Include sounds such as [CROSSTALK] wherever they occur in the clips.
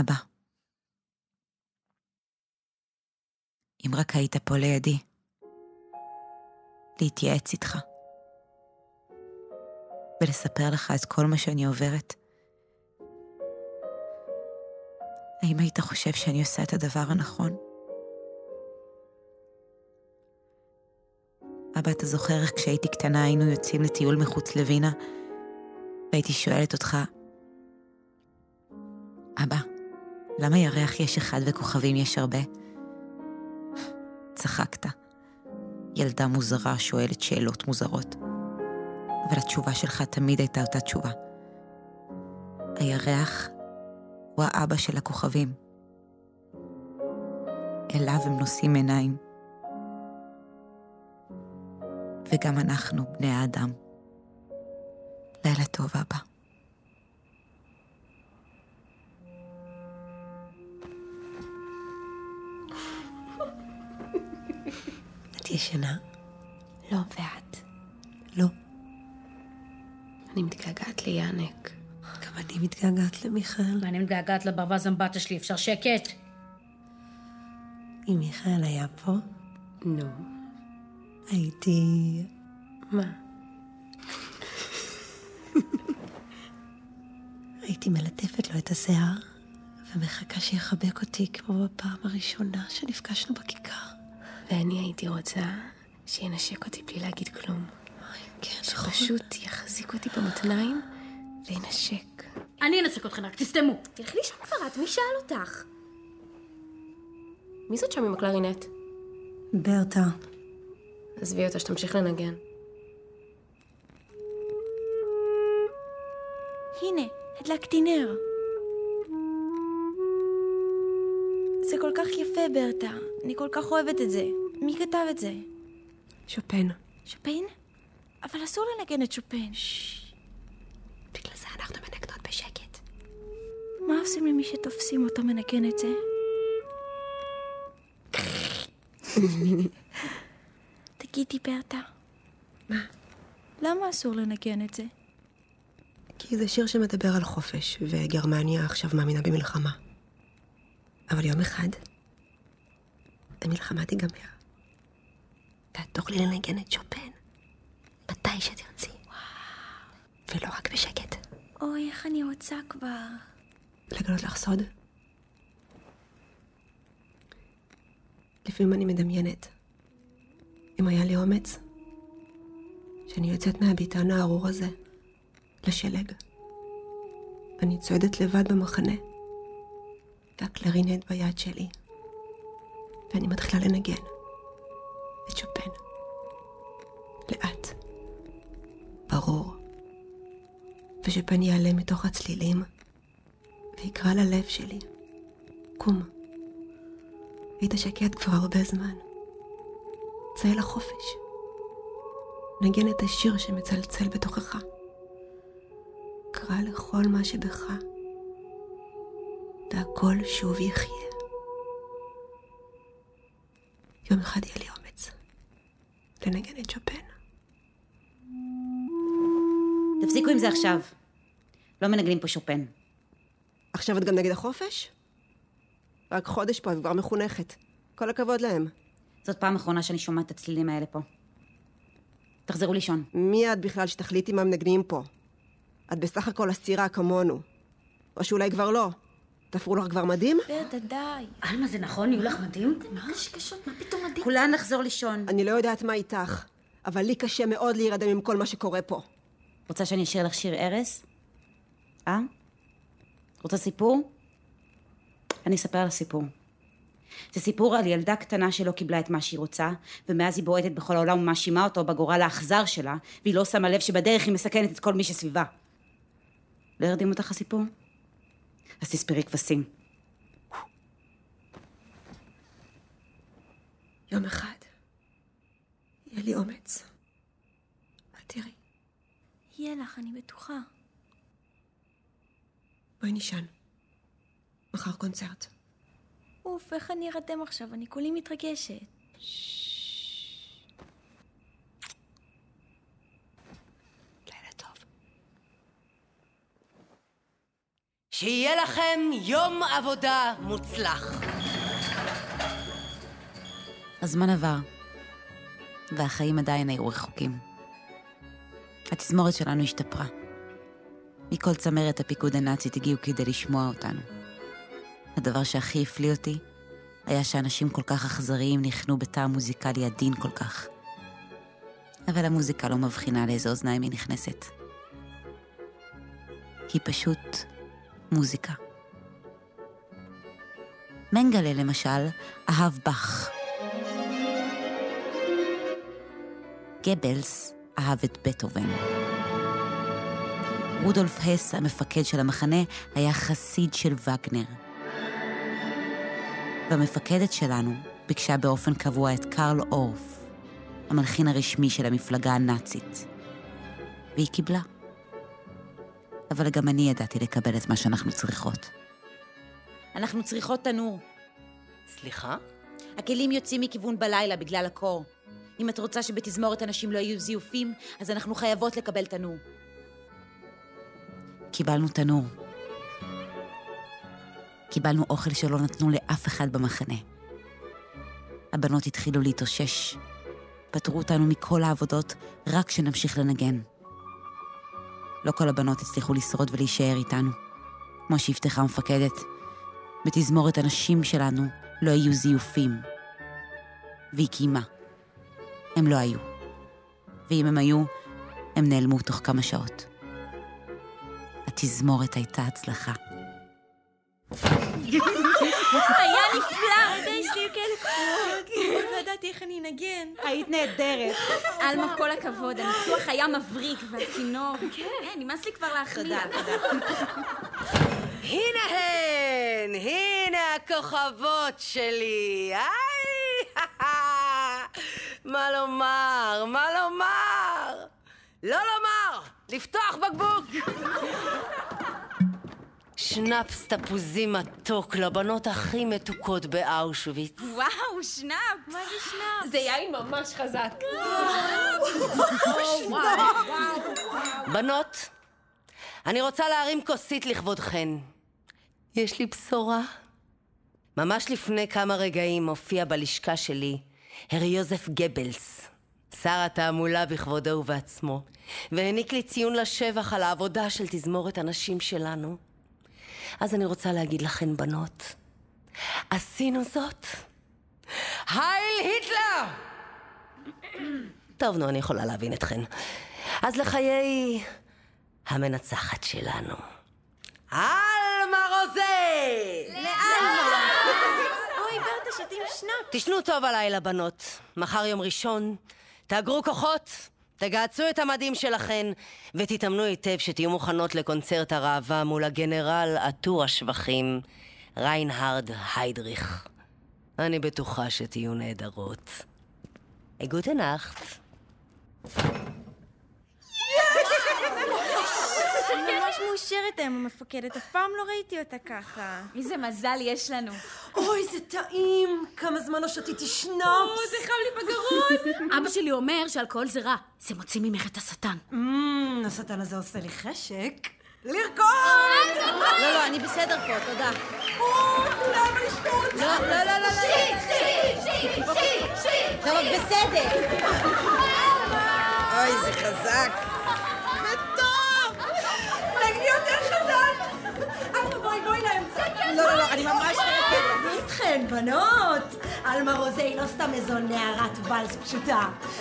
אבא, אם רק היית פה לידי, להתייעץ איתך, ולספר לך את כל מה שאני עוברת, האם היית חושב שאני עושה את הדבר הנכון? אבא, אתה זוכר איך כשהייתי קטנה היינו יוצאים לטיול מחוץ לווינה, והייתי שואלת אותך, אבא, למה ירח יש אחד וכוכבים יש הרבה? צחקת. ילדה מוזרה שואלת שאלות מוזרות. אבל התשובה שלך תמיד הייתה אותה תשובה. הירח הוא האבא של הכוכבים. אליו הם נושאים עיניים. וגם אנחנו, בני האדם. לילה טוב, אבא. ישנה? לא, ואת? לא. אני מתגעגעת ליאנק. גם אני מתגעגעת למיכאל. ואני מתגעגעת לברווז אמבטה שלי, אפשר שקט? אם מיכאל היה פה, נו. הייתי... מה? הייתי מלטפת לו את השיער, ומחכה שיחבק אותי כמו בפעם הראשונה שנפגשנו בכיכר. ואני הייתי רוצה שינשק אותי בלי להגיד כלום. כן, נכון. שפשוט יחזיק אותי במותניים וינשק. אני אנשק אתכם, רק תסתמו. תלכי לשם כבר, את, מי שאל אותך? מי זאת שם עם הקלרינט? ברטה, עזבי אותה, שתמשיך לנגן. הנה, הדלקתי נר. זה כל כך יפה, ברטה. אני כל כך אוהבת את זה. מי כתב את זה? שופן. שופן? אבל אסור לנגן את שופן. בגלל זה אנחנו מנגנות בשקט. מה עושים למי שתופסים אותו מנגן את זה? [LAUGHS] תגידי, ברטה. מה? למה אסור לנגן את זה? כי זה שיר שמדבר על חופש, וגרמניה עכשיו מאמינה במלחמה. אבל יום אחד, המלחמה תיגמר. ואת תוכלי לנגן את שופן, מתי שתרצי. ולא רק בשקט. אוי, איך אני רוצה כבר. לגלות לך סוד? לפעמים אני מדמיינת, אם היה לי אומץ, שאני יוצאת מהביתן הארור הזה, לשלג. אני צועדת לבד במחנה, והקלרינט ביד שלי, ואני מתחילה לנגן את שופן. לאט, ברור, ושופן יעלה מתוך הצלילים, ויקרא ללב שלי, קום. היית שקט כבר הרבה זמן. צא אל החופש. נגן את השיר שמצלצל בתוכך. קרא לכל מה שבך, והכל שוב יחיה. יום אחד יהיה לי אומץ לנגן את שופן. תפסיקו עם זה עכשיו. לא מנגנים פה שופן. עכשיו את גם נגד החופש? רק חודש פה, את כבר מחונכת. כל הכבוד להם. זאת פעם אחרונה שאני שומעת את הצלילים האלה פה. תחזרו לישון. מי את בכלל שתחליטי מה מנגנים פה? את בסך הכל אסירה כמונו. או שאולי כבר לא. תפרו לך כבר מדים? ברטה, די. עלמה, זה נכון? יהיו לך מדהים? מה קשקשות? מה פתאום מדהים? כולן לחזור לישון. אני לא יודעת מה איתך, אבל לי קשה מאוד להירדם עם כל מה שקורה פה. רוצה שאני אשאיר לך שיר ארס? אה? רוצה סיפור? אני אספר לך סיפור. זה סיפור על ילדה קטנה שלא קיבלה את מה שהיא רוצה, ומאז היא בועטת בכל העולם ומאשימה אותו בגורל האכזר שלה, והיא לא שמה לב שבדרך היא מסכנת את כל מי שסביבה. לא ירדים אותך הסיפור? אז תספרי כבשים. יום אחד, יהיה לי אומץ. את תראי. יהיה לך, אני בטוחה. בואי נישן. מחר קונצרט. אוף, איך אני ארדם עכשיו? אני כולי מתרגשת. לילה שיהיה לכם יום עבודה מוצלח. הזמן עבר, והחיים עדיין היו רחוקים. התזמורת שלנו השתפרה. מכל צמרת הפיקוד הנאצית הגיעו כדי לשמוע אותנו. הדבר שהכי הפליא אותי היה שאנשים כל כך אכזריים נכנו בתא מוזיקלי עדין כל כך. אבל המוזיקה לא מבחינה לאיזה אוזניים היא נכנסת. היא פשוט מוזיקה. מנגלה, למשל, אהב באך. גבלס אהב את בטהובן. רודולף הס, המפקד של המחנה, היה חסיד של וגנר. והמפקדת שלנו ביקשה באופן קבוע את קרל אורף, המלחין הרשמי של המפלגה הנאצית. והיא קיבלה. אבל גם אני ידעתי לקבל את מה שאנחנו צריכות. אנחנו צריכות תנור. סליחה? הכלים יוצאים מכיוון בלילה בגלל הקור. אם את רוצה שבתזמורת אנשים לא יהיו זיופים, אז אנחנו חייבות לקבל תנור. קיבלנו תנור. קיבלנו אוכל שלא נתנו לאף אחד במחנה. הבנות התחילו להתאושש. פטרו אותנו מכל העבודות רק שנמשיך לנגן. לא כל הבנות הצליחו לשרוד ולהישאר איתנו. כמו שהבטחה המפקדת, בתזמורת הנשים שלנו לא יהיו זיופים. והיא קיימה. הם לא היו. ואם הם היו, הם נעלמו תוך כמה שעות. התזמורת הייתה הצלחה. [LAUGHS] היה נפלא! יש לי כאלה ידעתי איך אני אנגן. היית נהדרת. עלמה, כל הכבוד, הניצוח היה מבריק, והכינור. כן, נמאס לי כבר להחמיא. הנה הן! הנה הכוכבות שלי! היי! [LAUGHS] מה לומר? מה לומר? לא לומר! לפתוח בקבוק! שנפס תפוזים מתוק לבנות הכי מתוקות באושוויץ. וואו, שנאפ! מה זה שנאפ? זה יין ממש חזק. בנות, אני רוצה להרים כוסית לכבודכן. יש לי בשורה. ממש לפני כמה רגעים הופיע בלשכה שלי הר יוזף גבלס, שר התעמולה בכבודו ובעצמו, והעניק לי ציון לשבח על העבודה של תזמורת הנשים שלנו. אז אני רוצה להגיד לכן, בנות, עשינו זאת. הייל היטלר! טוב, נו, אני יכולה להבין אתכן. אז לחיי המנצחת שלנו. עלמה רוזי! אוי, ברטה, שותים שנאפ. תשנו טוב הלילה, בנות. מחר יום ראשון. תאגרו כוחות, תגהצו את המדים שלכן, ותתאמנו היטב שתהיו מוכנות לקונצרט הראווה מול הגנרל עטור השבחים, ריינהרד היידריך. אני בטוחה שתהיו נהדרות. גוטה נאכט. אני ממש מאושרת היום, המפקדת. אף פעם לא ראיתי אותה ככה. איזה מזל יש לנו. אוי, זה טעים! כמה זמן לא שתיתי שנאפס! זה חם לי בגרון. [LAUGHS] אבא שלי אומר שאלכוהול זה רע. זה מוציא ממך את השטן. אמ, השטן הזה עושה לי חשק. לרקוד! לא, לא, אני בסדר פה, תודה. למה לשתות? לא, לא, לא, לא, לא. טוב, בסדר. אוי, זה חזק. לא, לא, לא, אני ממש מרקדת. איתכן, בנות! עלמה רוזה היא לא סתם איזו נערת ואלס פשוטה.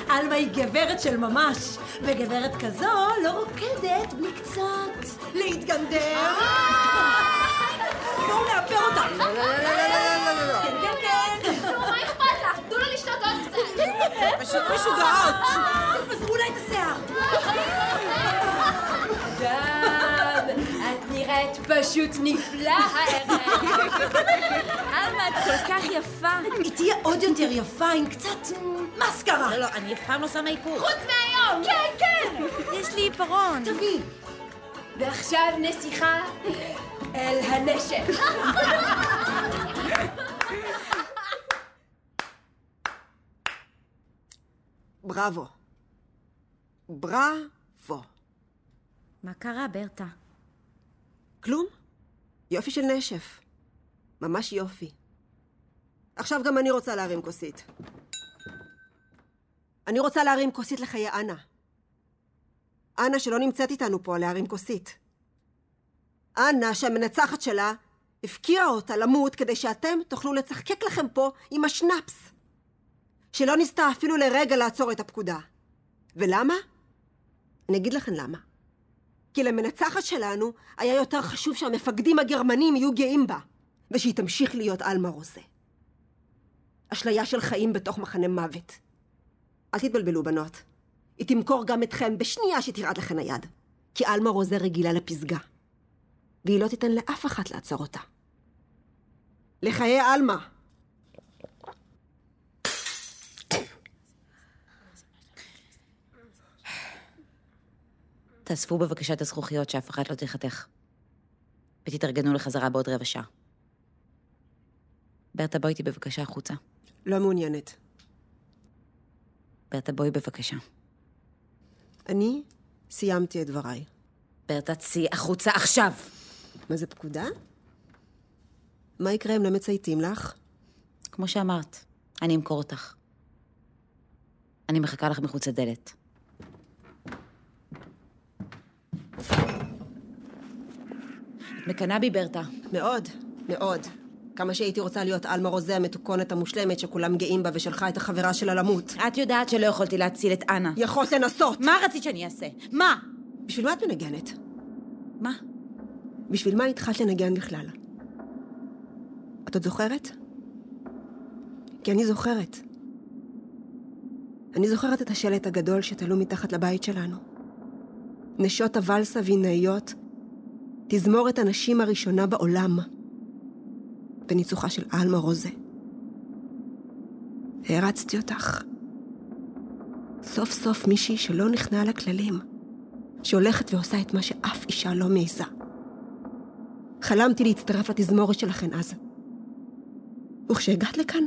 עלמה היא גברת של ממש, וגברת כזו לא רוקדת בלי קצת להתגנדר. בואו נאפר אותה. לא, לא, לא, לא, לא, לא, לא. כן, כן, כן. מה אכפת לך? תנו לה לשתות עוד קצת. פשוט משוגעות. תפזרו לה את השיער. את פשוט נפלא הערב. עלמה, את כל כך יפה. היא תהיה עוד יותר יפה עם קצת מסקרה. לא, לא, אני אף פעם לא שמה איפור. חוץ מהיום! כן, כן! יש לי עיפרון. תביא. ועכשיו נסיכה אל הנשק. בראבו. בראבו. מה קרה, ברטה? כלום? יופי של נשף. ממש יופי. עכשיו גם אני רוצה להרים כוסית. אני רוצה להרים כוסית לחיי אנה. אנה שלא נמצאת איתנו פה להרים כוסית. אנה שהמנצחת שלה הפקירה אותה למות כדי שאתם תוכלו לצחקק לכם פה עם השנפס. שלא ניסתה אפילו לרגע לעצור את הפקודה. ולמה? אני אגיד לכם למה. כי למנצחת שלנו היה יותר חשוב שהמפקדים הגרמנים יהיו גאים בה, ושהיא תמשיך להיות עלמה רוזה. אשליה של חיים בתוך מחנה מוות. אל תתבלבלו, בנות. היא תמכור גם אתכם בשנייה שתרעד לכן היד. כי עלמה רוזה רגילה לפסגה. והיא לא תיתן לאף אחת לעצור אותה. לחיי עלמה! תאספו בבקשה את הזכוכיות שאף אחת לא תחתך. ותתארגנו לחזרה בעוד רבע שעה. ברטה, בואי איתי בבקשה החוצה. לא מעוניינת. ברטה, בואי בבקשה. אני סיימתי את דבריי. ברטה, צאי החוצה עכשיו! מה זה פקודה? מה יקרה אם לא מצייתים לך? כמו שאמרת, אני אמכור אותך. אני מחכה לך מחוץ לדלת. מקנאה בי, ברטה. מאוד, מאוד. כמה שהייתי רוצה להיות עלמה רוזה המתוקונת המושלמת שכולם גאים בה ושלחה את החברה שלה למות. את יודעת שלא יכולתי להציל את אנה. יכולת לנסות! מה רצית שאני אעשה? מה? בשביל מה את מנגנת? מה? בשביל מה התחלת לנגן בכלל? את עוד זוכרת? כי אני זוכרת. אני זוכרת את השלט הגדול שתלו מתחת לבית שלנו. נשות הוואלס הווינאיות, תזמורת הנשים הראשונה בעולם, בניצוחה של עלמה רוזה. הערצתי אותך. סוף סוף מישהי שלא נכנעה לכללים, שהולכת ועושה את מה שאף אישה לא מעיזה. חלמתי להצטרף לתזמורת שלכן אז. וכשהגעת לכאן,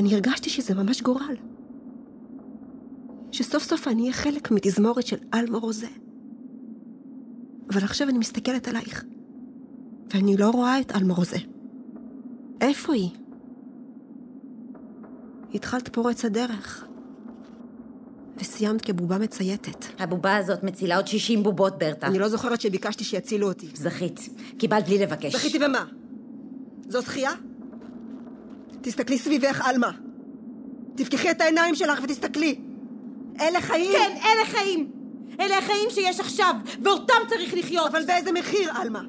אני הרגשתי שזה ממש גורל. שסוף סוף אני אהיה חלק מתזמורת של עלמה רוזה. אבל עכשיו אני מסתכלת עלייך, ואני לא רואה את עלמה רוזה. איפה היא? התחלת פורץ הדרך, וסיימת כבובה מצייתת. הבובה הזאת מצילה עוד 60 בובות, ברטה. אני לא זוכרת שביקשתי שיצילו אותי. זכית. קיבלת בלי לבקש. זכיתי במה? זו זכייה? תסתכלי סביבך, עלמה. תפקחי את העיניים שלך ותסתכלי. אלה חיים. כן, אלה חיים! אלה החיים שיש עכשיו, ואותם צריך לחיות! אבל באיזה מחיר, עלמה?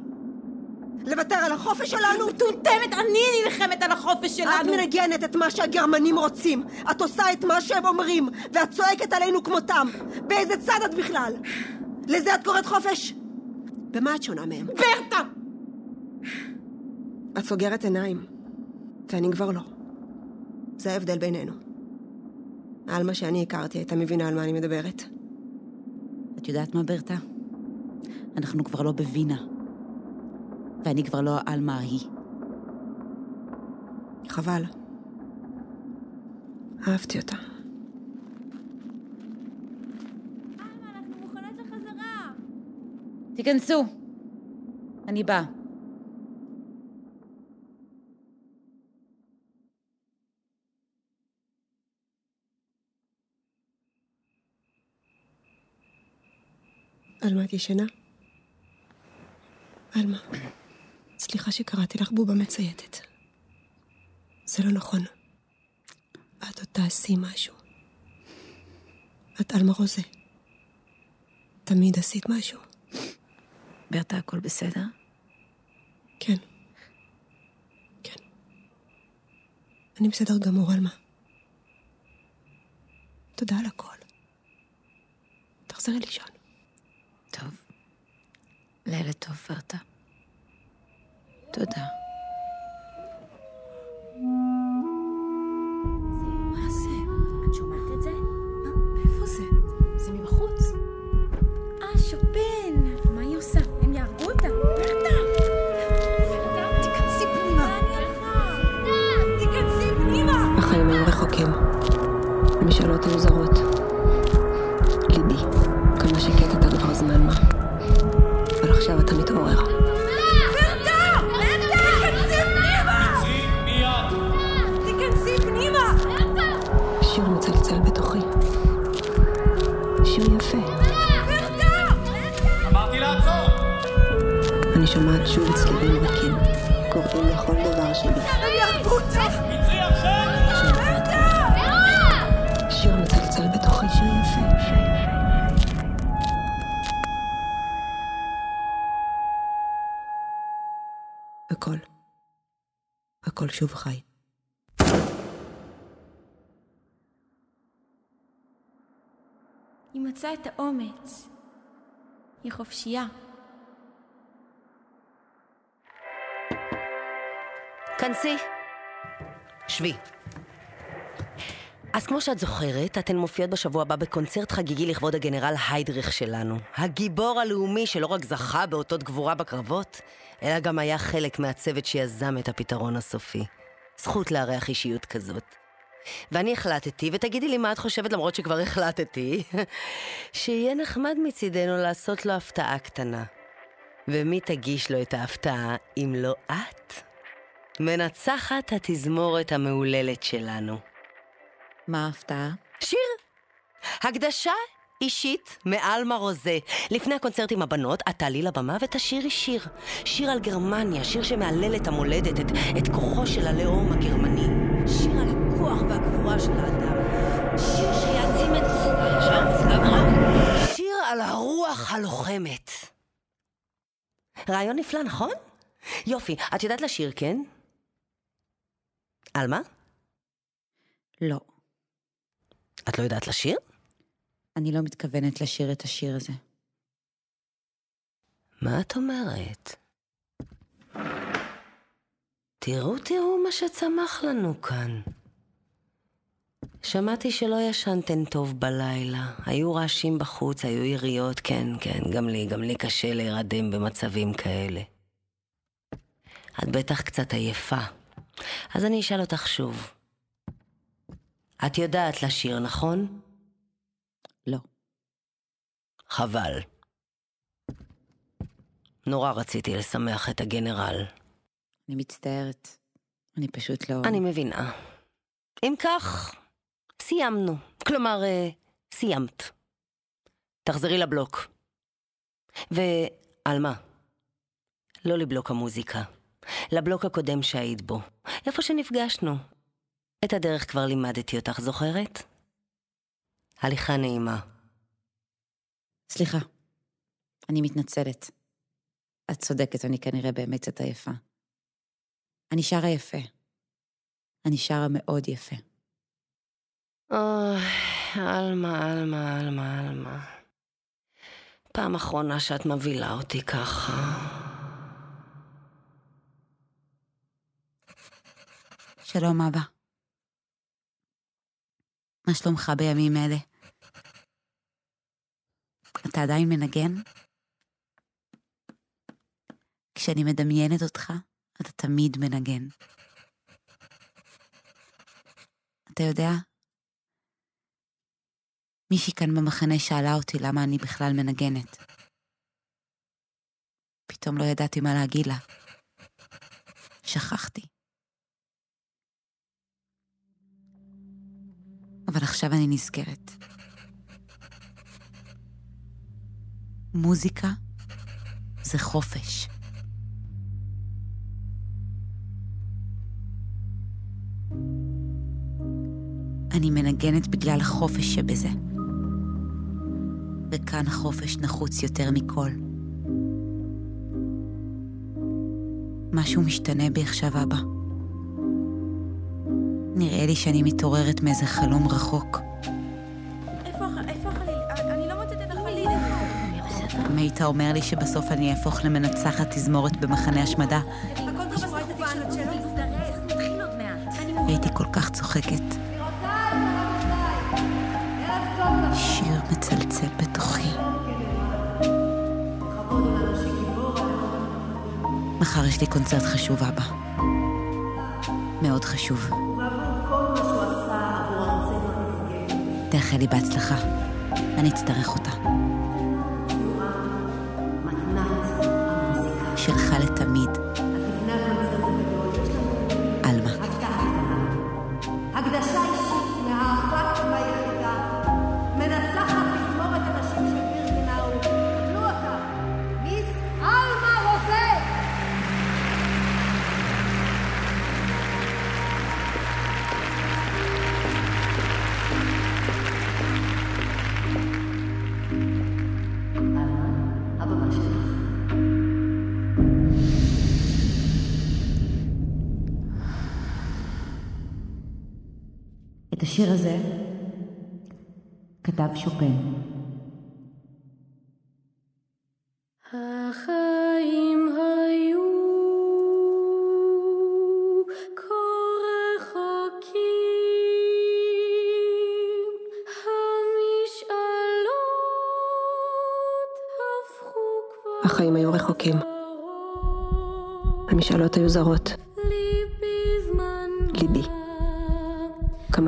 לוותר על החופש שלנו? מטומטמת, אני נלחמת על החופש את שלנו! מנגנת את מה שהגרמנים רוצים. את עושה את מה שהם אומרים, ואת צועקת עלינו כמותם. באיזה צד את בכלל? לזה את קוראת חופש? במה את שונה מהם? ברטה! את סוגרת עיניים, ואני כבר לא. זה ההבדל בינינו. עלמה שאני הכרתי הייתה מבינה על מה אני מדברת. את יודעת מה, ברטה? אנחנו כבר לא בווינה. ואני כבר לא העלמה ההיא. חבל. אהבתי אותה. תיכנסו. אני באה. עלמה, את ישנה? עלמה, סליחה שקראתי לך בובה מצייתת. זה לא נכון. את עוד תעשי משהו. את עלמה רוזה. תמיד עשית משהו. ברטה, הכל בסדר? כן. כן. אני בסדר גמור, עלמה. תודה על הכל. תחזרי לישון. לילה טוב, ברטה. תודה. שומעת שוב צלילים רכים, קוראים לכל דבר אותך! שיר מצלצל בתוכי, שיר יפה. הכל. הכל שוב חי. היא מצאה את האומץ. היא חופשייה. כנסי. שבי. אז כמו שאת זוכרת, אתן מופיעות בשבוע הבא בקונצרט חגיגי לכבוד הגנרל היידריך שלנו. הגיבור הלאומי שלא רק זכה באותות גבורה בקרבות, אלא גם היה חלק מהצוות שיזם את הפתרון הסופי. זכות לארח אישיות כזאת. ואני החלטתי, ותגידי לי מה את חושבת למרות שכבר החלטתי, [LAUGHS] שיהיה נחמד מצידנו לעשות לו הפתעה קטנה. ומי תגיש לו את ההפתעה אם לא את? מנצחת התזמורת המהוללת שלנו. מה ההפתעה? שיר! הקדשה אישית מעלמה רוזה. לפני הקונצרט עם הבנות, את תעלי לבמה ותשאירי שיר. שיר על גרמניה, שיר שמהלל את המולדת, את, את כוחו של הלאום הגרמני. שיר על הכוח והגבורה של האדם. שיר שיעצים את... שיר על הרוח הלוחמת. רעיון נפלא, נכון? יופי, את יודעת לשיר, כן? על מה? לא. את לא יודעת לשיר? אני לא מתכוונת לשיר את השיר הזה. מה את אומרת? תראו, תראו מה שצמח לנו כאן. שמעתי שלא ישנתן טוב בלילה. היו רעשים בחוץ, היו יריות, כן, כן, גם לי, גם לי קשה להירדם במצבים כאלה. את בטח קצת עייפה, אז אני אשאל אותך שוב. את יודעת לשיר, נכון? לא. חבל. נורא רציתי לשמח את הגנרל. אני מצטערת. אני פשוט לא... אני מבינה. אם כך, סיימנו. כלומר, אה, סיימת. תחזרי לבלוק. ועל מה? לא לבלוק המוזיקה. לבלוק הקודם שהיית בו. איפה שנפגשנו. את הדרך כבר לימדתי אותך, זוכרת? הליכה נעימה. סליחה. אני מתנצלת. את צודקת, אני כנראה באמת קצת עייפה. אני שרה יפה. אני שרה מאוד יפה. אוי, עלמה, עלמה, עלמה, עלמה. פעם אחרונה שאת מבהילה אותי ככה. שלום, אבא. מה שלומך בימים אלה? אתה עדיין מנגן? כשאני מדמיינת אותך, אתה תמיד מנגן. אתה יודע, מישהי כאן במחנה שאלה אותי למה אני בכלל מנגנת. פתאום לא ידעתי מה להגיד לה. שכחתי. אבל עכשיו אני נזכרת. מוזיקה זה חופש. אני מנגנת בגלל החופש שבזה. וכאן החופש נחוץ יותר מכל. משהו משתנה בי עכשיו, אבא. נראה לי שאני מתעוררת מאיזה חלום רחוק. איפה איפה החליל? אני לא מוצאת את החליל. אם היית אומר לי שבסוף אני אהפוך למנצחת תזמורת במחנה השמדה. הייתי כל כך צוחקת. שיר מצלצל בתוכי. מחר יש לי קונצרט חשוב, אבא. מאוד חשוב. תאחל לי בהצלחה. אני אצטרך אותה. את השיר הזה כתב שופן. החיים היו. החיים היו רחוקים. המשאלות היו זרות.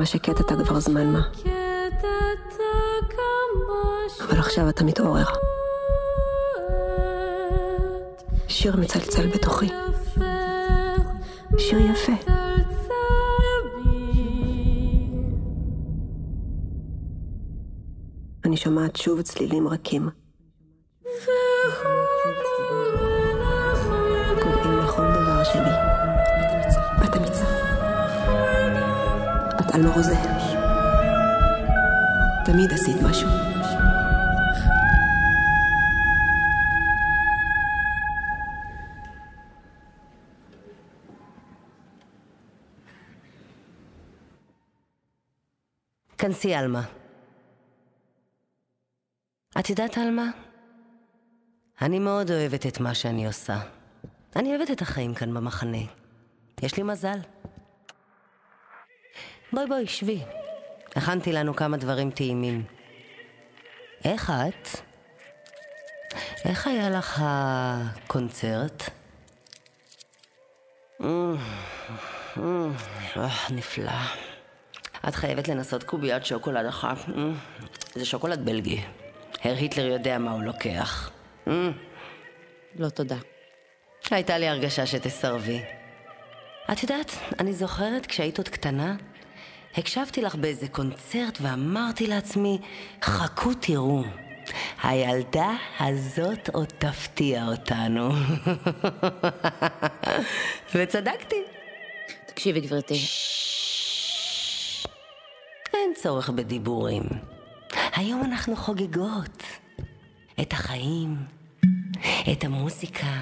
כמה שקט אתה כבר זמן מה. אבל עכשיו אתה מתעורר. שיר מצלצל בתוכי. שיר יפה. אני שומעת שוב צלילים רכים. את אלמוג רוזה. תמיד עשית משהו. כנסי, עלמה. את יודעת, עלמה? אני מאוד אוהבת את מה שאני עושה. אני אוהבת את החיים כאן במחנה. יש לי מזל. בואי בואי, שבי. הכנתי לנו כמה דברים טעימים. איך את? איך היה לך הקונצרט? אה, נפלא. את חייבת לנסות קוביית שוקולד אחת. זה שוקולד בלגי. הר היטלר יודע מה הוא לוקח. לא תודה. הייתה לי הרגשה שתסרבי. את יודעת, אני זוכרת כשהיית עוד קטנה, הקשבתי לך באיזה קונצרט ואמרתי לעצמי, חכו תראו, הילדה הזאת עוד תפתיע אותנו. [LAUGHS] וצדקתי. תקשיבי, גברתי. אין צורך בדיבורים. היום אנחנו חוגגות את החיים, את המוזיקה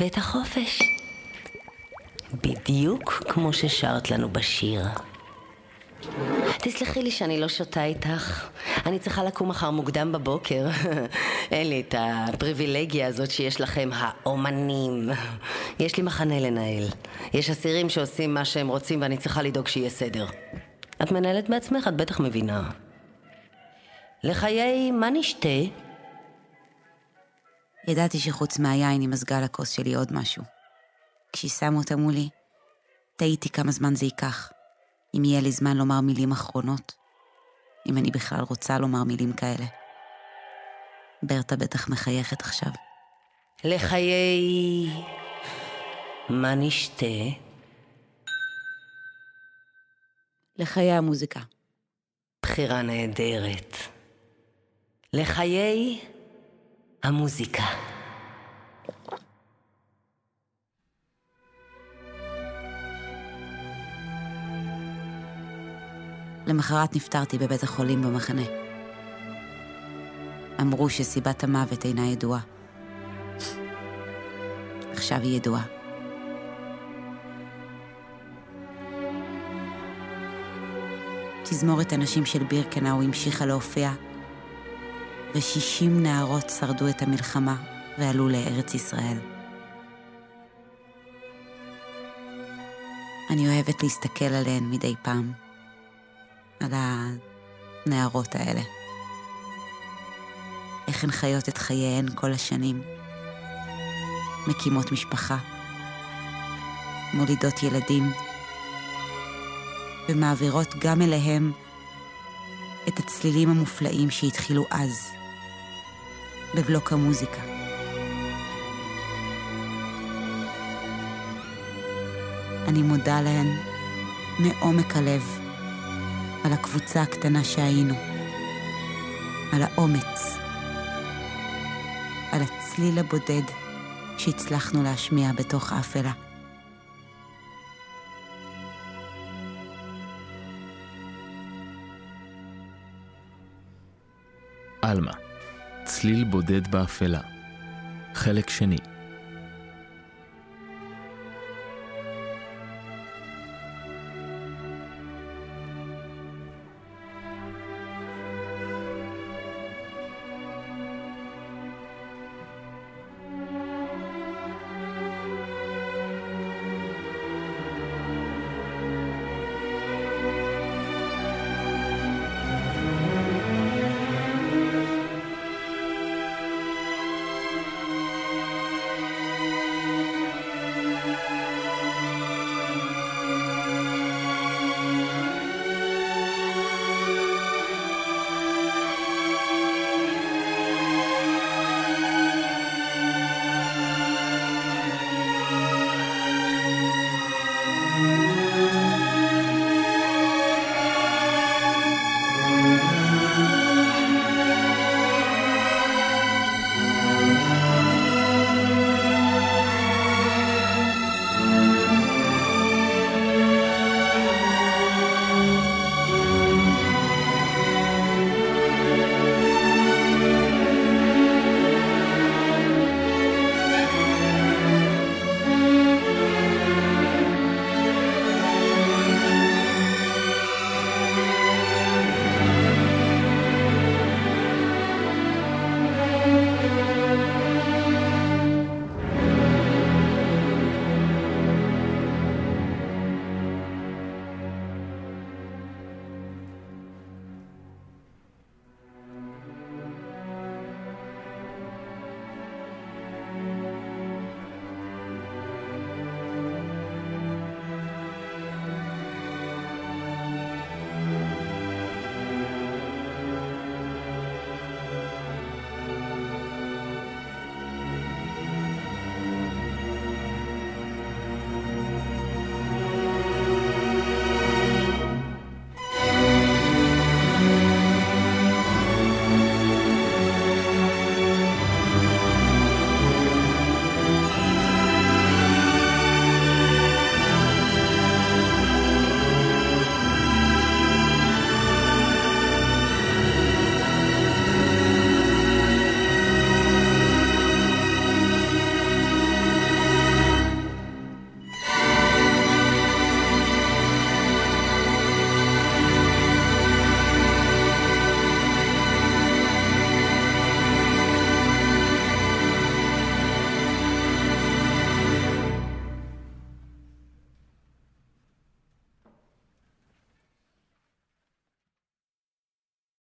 ואת החופש. בדיוק כמו ששרת לנו בשיר. תסלחי לי שאני לא שותה איתך. אני צריכה לקום מחר מוקדם בבוקר. [LAUGHS] אין לי את הפריבילגיה הזאת שיש לכם, האומנים. יש לי מחנה לנהל. יש אסירים שעושים מה שהם רוצים ואני צריכה לדאוג שיהיה סדר. את מנהלת בעצמך, את בטח מבינה. לחיי מה נשתה? ידעתי שחוץ מהיין היא מזגה לכוס שלי עוד משהו. כשהיא שמה אותה מולי, תהיתי כמה זמן זה ייקח. אם יהיה לי זמן לומר מילים אחרונות. אם אני בכלל רוצה לומר מילים כאלה. ברטה בטח מחייכת עכשיו. לחיי מה נשתה? לחיי המוזיקה. בחירה נהדרת. לחיי המוזיקה. למחרת נפטרתי בבית החולים במחנה. אמרו שסיבת המוות אינה ידועה. עכשיו היא ידועה. תזמורת הנשים של בירקנאו המשיכה להופיע, ושישים נערות שרדו את המלחמה ועלו לארץ ישראל. אני אוהבת להסתכל עליהן מדי פעם, על הנערות האלה. איך הן חיות את חייהן כל השנים. מקימות משפחה, מולידות ילדים, ומעבירות גם אליהם את הצלילים המופלאים שהתחילו אז, בבלוק המוזיקה. אני מודה להן מעומק הלב על הקבוצה הקטנה שהיינו, על האומץ, על הצליל הבודד שהצלחנו להשמיע בתוך האפלה. עלמה, צליל בודד באפלה. חלק שני.